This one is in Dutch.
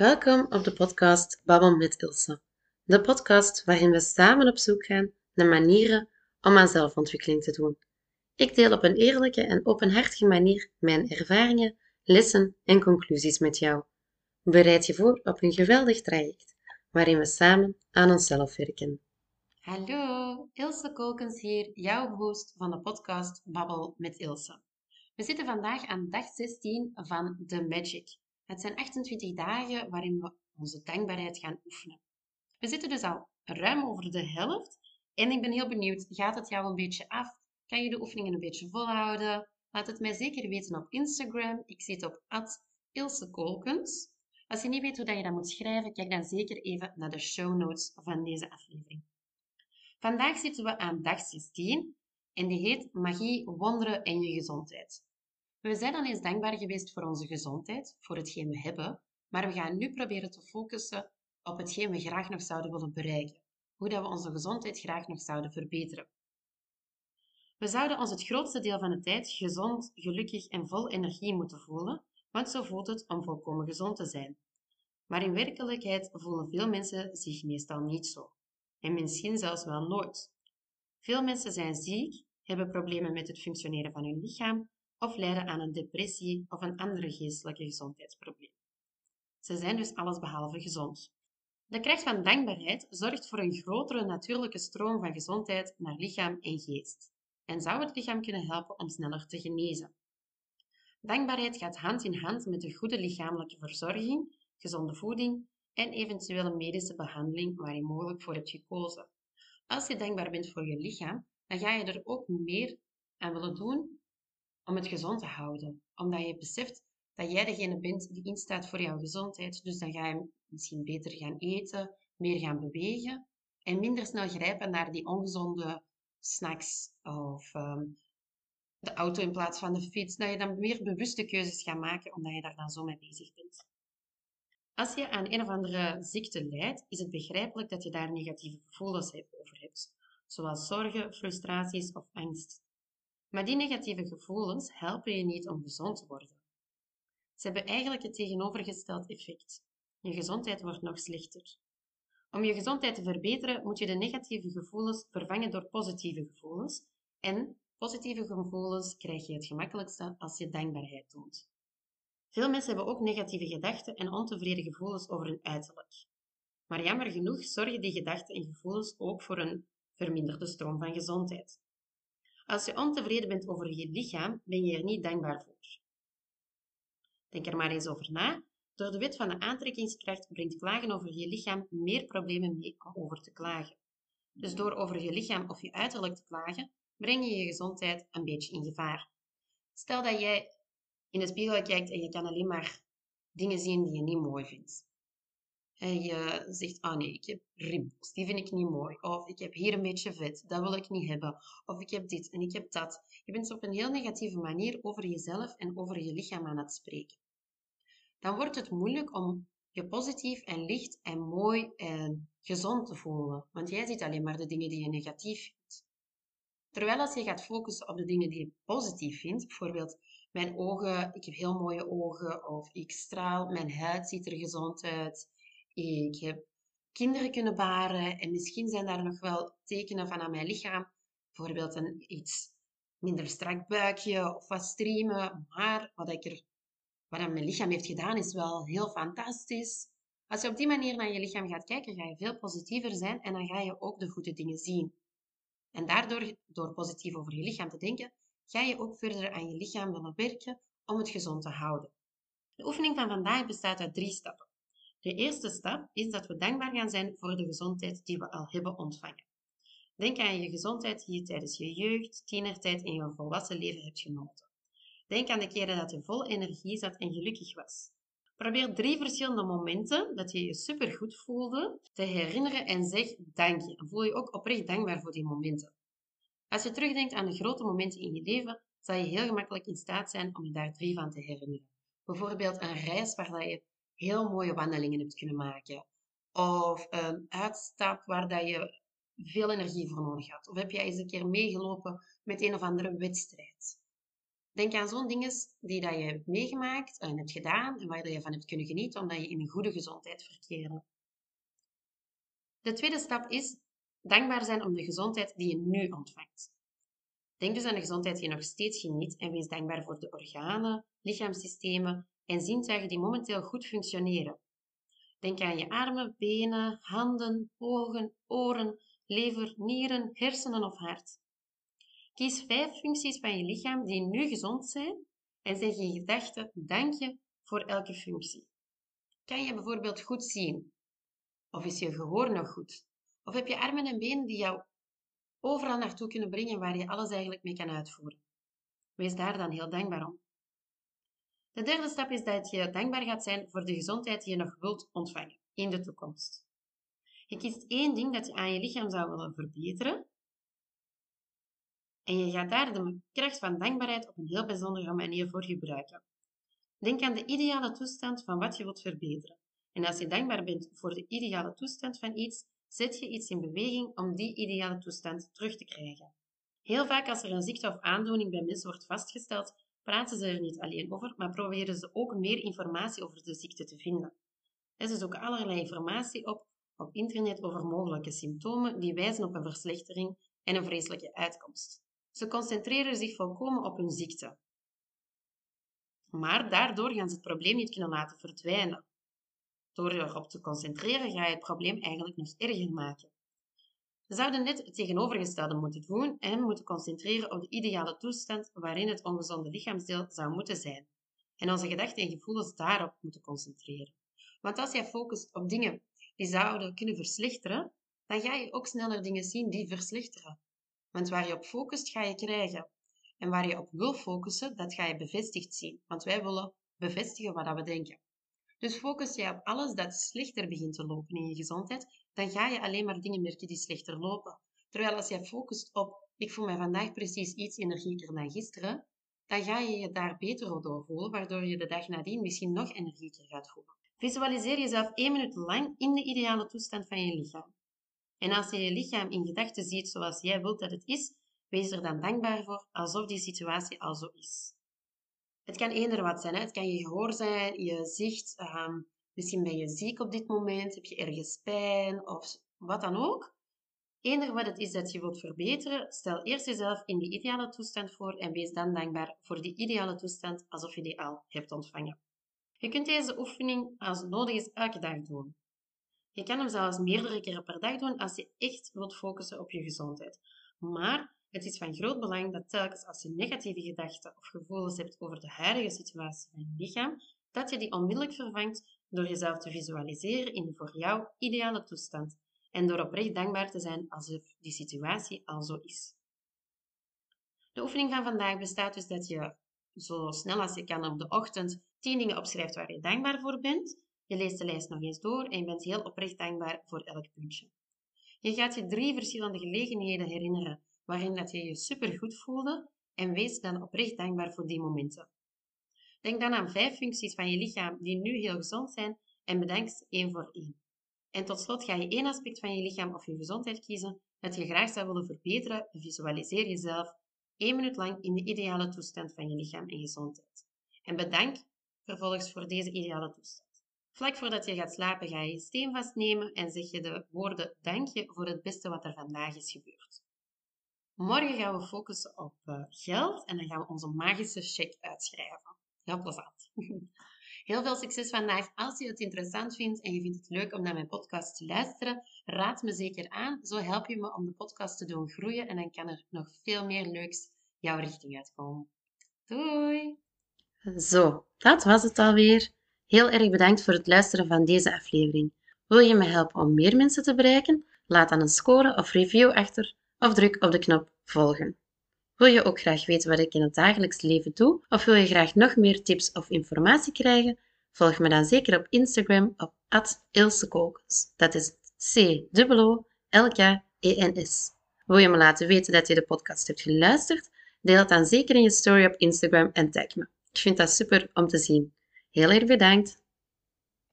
Welkom op de podcast Babbel met Ilse. De podcast waarin we samen op zoek gaan naar manieren om aan zelfontwikkeling te doen. Ik deel op een eerlijke en openhartige manier mijn ervaringen, lessen en conclusies met jou. Bereid je voor op een geweldig traject waarin we samen aan onszelf werken. Hallo, Ilse Kolkens hier, jouw host van de podcast Babbel met Ilse. We zitten vandaag aan dag 16 van The Magic. Het zijn 28 dagen waarin we onze dankbaarheid gaan oefenen. We zitten dus al ruim over de helft en ik ben heel benieuwd, gaat het jou een beetje af? Kan je de oefeningen een beetje volhouden? Laat het mij zeker weten op Instagram. Ik zit op @ilsekolkens. Als je niet weet hoe je dat moet schrijven, kijk dan zeker even naar de show notes van deze aflevering. Vandaag zitten we aan dag 16 en die heet Magie, Wonderen en je gezondheid. We zijn al eens dankbaar geweest voor onze gezondheid, voor hetgeen we hebben, maar we gaan nu proberen te focussen op hetgeen we graag nog zouden willen bereiken. Hoe dat we onze gezondheid graag nog zouden verbeteren. We zouden ons het grootste deel van de tijd gezond, gelukkig en vol energie moeten voelen, want zo voelt het om volkomen gezond te zijn. Maar in werkelijkheid voelen veel mensen zich meestal niet zo. En misschien zelfs wel nooit. Veel mensen zijn ziek, hebben problemen met het functioneren van hun lichaam of lijden aan een depressie of een andere geestelijke gezondheidsprobleem. Ze zijn dus allesbehalve gezond. De kracht van dankbaarheid zorgt voor een grotere natuurlijke stroom van gezondheid naar lichaam en geest en zou het lichaam kunnen helpen om sneller te genezen. Dankbaarheid gaat hand in hand met een goede lichamelijke verzorging, gezonde voeding en eventuele medische behandeling waar je mogelijk voor hebt gekozen. Als je dankbaar bent voor je lichaam, dan ga je er ook meer aan willen doen om het gezond te houden. Omdat je beseft dat jij degene bent die instaat voor jouw gezondheid. Dus dan ga je misschien beter gaan eten, meer gaan bewegen en minder snel grijpen naar die ongezonde snacks of ehm, de auto in plaats van de fiets. Dat je dan meer bewuste keuzes gaat maken omdat je daar dan zo mee bezig bent. Als je aan een of andere ziekte lijdt, is het begrijpelijk dat je daar negatieve gevoelens over hebt, zoals zorgen, frustraties of angst. Maar die negatieve gevoelens helpen je niet om gezond te worden. Ze hebben eigenlijk het tegenovergesteld effect. Je gezondheid wordt nog slechter. Om je gezondheid te verbeteren moet je de negatieve gevoelens vervangen door positieve gevoelens. En positieve gevoelens krijg je het gemakkelijkste als je dankbaarheid toont. Veel mensen hebben ook negatieve gedachten en ontevreden gevoelens over hun uiterlijk. Maar jammer genoeg zorgen die gedachten en gevoelens ook voor een verminderde stroom van gezondheid. Als je ontevreden bent over je lichaam, ben je er niet dankbaar voor. Denk er maar eens over na. Door de wet van de aantrekkingskracht brengt klagen over je lichaam meer problemen mee om over te klagen. Dus door over je lichaam of je uiterlijk te klagen, breng je je gezondheid een beetje in gevaar. Stel dat jij in de spiegel kijkt en je kan alleen maar dingen zien die je niet mooi vindt. En je zegt, oh nee, ik heb rimpels, die vind ik niet mooi. Of ik heb hier een beetje vet, dat wil ik niet hebben. Of ik heb dit en ik heb dat. Je bent op een heel negatieve manier over jezelf en over je lichaam aan het spreken. Dan wordt het moeilijk om je positief en licht en mooi en gezond te voelen. Want jij ziet alleen maar de dingen die je negatief vindt. Terwijl als je gaat focussen op de dingen die je positief vindt, bijvoorbeeld mijn ogen, ik heb heel mooie ogen, of ik straal, mijn huid ziet er gezond uit, ik heb kinderen kunnen baren en misschien zijn daar nog wel tekenen van aan mijn lichaam. Bijvoorbeeld een iets minder strak buikje of wat streamen. Maar wat, ik er, wat aan mijn lichaam heeft gedaan is wel heel fantastisch. Als je op die manier naar je lichaam gaat kijken, ga je veel positiever zijn en dan ga je ook de goede dingen zien. En daardoor, door positief over je lichaam te denken, ga je ook verder aan je lichaam willen werken om het gezond te houden. De oefening van vandaag bestaat uit drie stappen. De eerste stap is dat we dankbaar gaan zijn voor de gezondheid die we al hebben ontvangen. Denk aan je gezondheid die je tijdens je jeugd, tienertijd en je volwassen leven hebt genoten. Denk aan de keren dat je vol energie zat en gelukkig was. Probeer drie verschillende momenten dat je je supergoed voelde te herinneren en zeg dank je. Voel je ook oprecht dankbaar voor die momenten. Als je terugdenkt aan de grote momenten in je leven, zal je heel gemakkelijk in staat zijn om je daar drie van te herinneren. Bijvoorbeeld een reis waar je heel mooie wandelingen hebt kunnen maken. Of een uitstap waar dat je veel energie voor nodig had. Of heb jij eens een keer meegelopen met een of andere wedstrijd. Denk aan zo'n dingen die dat je hebt meegemaakt en hebt gedaan en waar je van hebt kunnen genieten omdat je in een goede gezondheid verkeerde. De tweede stap is dankbaar zijn om de gezondheid die je nu ontvangt. Denk dus aan de gezondheid die je nog steeds geniet en wees dankbaar voor de organen, lichaamssystemen en zintuigen die momenteel goed functioneren. Denk aan je armen, benen, handen, ogen, oren, lever, nieren, hersenen of hart. Kies vijf functies van je lichaam die nu gezond zijn en zeg in gedachten dank je voor elke functie. Kan je bijvoorbeeld goed zien? Of is je gehoor nog goed? Of heb je armen en benen die jou overal naartoe kunnen brengen waar je alles eigenlijk mee kan uitvoeren? Wees daar dan heel dankbaar om. De derde stap is dat je dankbaar gaat zijn voor de gezondheid die je nog wilt ontvangen in de toekomst. Je kiest één ding dat je aan je lichaam zou willen verbeteren en je gaat daar de kracht van dankbaarheid op een heel bijzondere manier voor gebruiken. Denk aan de ideale toestand van wat je wilt verbeteren. En als je dankbaar bent voor de ideale toestand van iets, zet je iets in beweging om die ideale toestand terug te krijgen. Heel vaak als er een ziekte of aandoening bij mensen wordt vastgesteld, praten ze er niet alleen over, maar proberen ze ook meer informatie over de ziekte te vinden. Dus ook allerlei informatie op op internet over mogelijke symptomen die wijzen op een verslechtering en een vreselijke uitkomst. Ze concentreren zich volkomen op hun ziekte. Maar daardoor gaan ze het probleem niet kunnen laten verdwijnen. Door erop te concentreren ga je het probleem eigenlijk nog erger maken. We zouden net het tegenovergestelde moeten doen en moeten concentreren op de ideale toestand waarin het ongezonde lichaamsdeel zou moeten zijn. En onze gedachten en gevoelens daarop moeten concentreren. Want als jij focust op dingen die zouden kunnen verslechteren, dan ga je ook sneller dingen zien die verslechteren. Want waar je op focust, ga je krijgen. En waar je op wil focussen, dat ga je bevestigd zien. Want wij willen bevestigen wat we denken. Dus focus je op alles dat slechter begint te lopen in je gezondheid, dan ga je alleen maar dingen merken die slechter lopen. Terwijl als je focust op, ik voel me vandaag precies iets energieker dan gisteren, dan ga je je daar beter door voelen, waardoor je de dag nadien misschien nog energieker gaat voelen. Visualiseer jezelf één minuut lang in de ideale toestand van je lichaam. En als je je lichaam in gedachten ziet zoals jij wilt dat het is, wees er dan dankbaar voor, alsof die situatie al zo is. Het kan eender wat zijn. Hè? Het kan je gehoor zijn, je zicht. Um, misschien ben je ziek op dit moment, heb je ergens pijn of wat dan ook. Eender wat het is dat je wilt verbeteren, stel eerst jezelf in die ideale toestand voor en wees dan dankbaar voor die ideale toestand alsof je die al hebt ontvangen. Je kunt deze oefening als nodig is elke dag doen. Je kan hem zelfs meerdere keren per dag doen als je echt wilt focussen op je gezondheid. Maar het is van groot belang dat telkens als je negatieve gedachten of gevoelens hebt over de huidige situatie van je lichaam, dat je die onmiddellijk vervangt door jezelf te visualiseren in de voor jou ideale toestand en door oprecht dankbaar te zijn alsof die situatie al zo is. De oefening van vandaag bestaat dus dat je zo snel als je kan op de ochtend 10 dingen opschrijft waar je dankbaar voor bent. Je leest de lijst nog eens door en je bent heel oprecht dankbaar voor elk puntje. Je gaat je drie verschillende gelegenheden herinneren waarin dat je je supergoed voelde en wees dan oprecht dankbaar voor die momenten. Denk dan aan vijf functies van je lichaam die nu heel gezond zijn en bedank ze één voor één. En tot slot ga je één aspect van je lichaam of je gezondheid kiezen dat je graag zou willen verbeteren en visualiseer jezelf één minuut lang in de ideale toestand van je lichaam en gezondheid. En bedank vervolgens voor deze ideale toestand. Vlak voordat je gaat slapen ga je je steen vastnemen en zeg je de woorden dank je voor het beste wat er vandaag is gebeurd. Morgen gaan we focussen op uh, geld en dan gaan we onze magische check uitschrijven. Heel plezant. Heel veel succes vandaag. Als je het interessant vindt en je vindt het leuk om naar mijn podcast te luisteren, raad me zeker aan. Zo help je me om de podcast te doen groeien en dan kan er nog veel meer leuks jouw richting uitkomen. Doei! Zo, dat was het alweer. Heel erg bedankt voor het luisteren van deze aflevering. Wil je me helpen om meer mensen te bereiken? Laat dan een score of review achter of druk op de knop volgen. Wil je ook graag weten wat ik in het dagelijks leven doe? Of wil je graag nog meer tips of informatie krijgen? Volg me dan zeker op Instagram op @ilsekokens. Dat is C-O-L-K-E-N-S. Wil je me laten weten dat je de podcast hebt geluisterd? Deel het dan zeker in je story op Instagram en tag me. Ik vind dat super om te zien. Heel erg bedankt.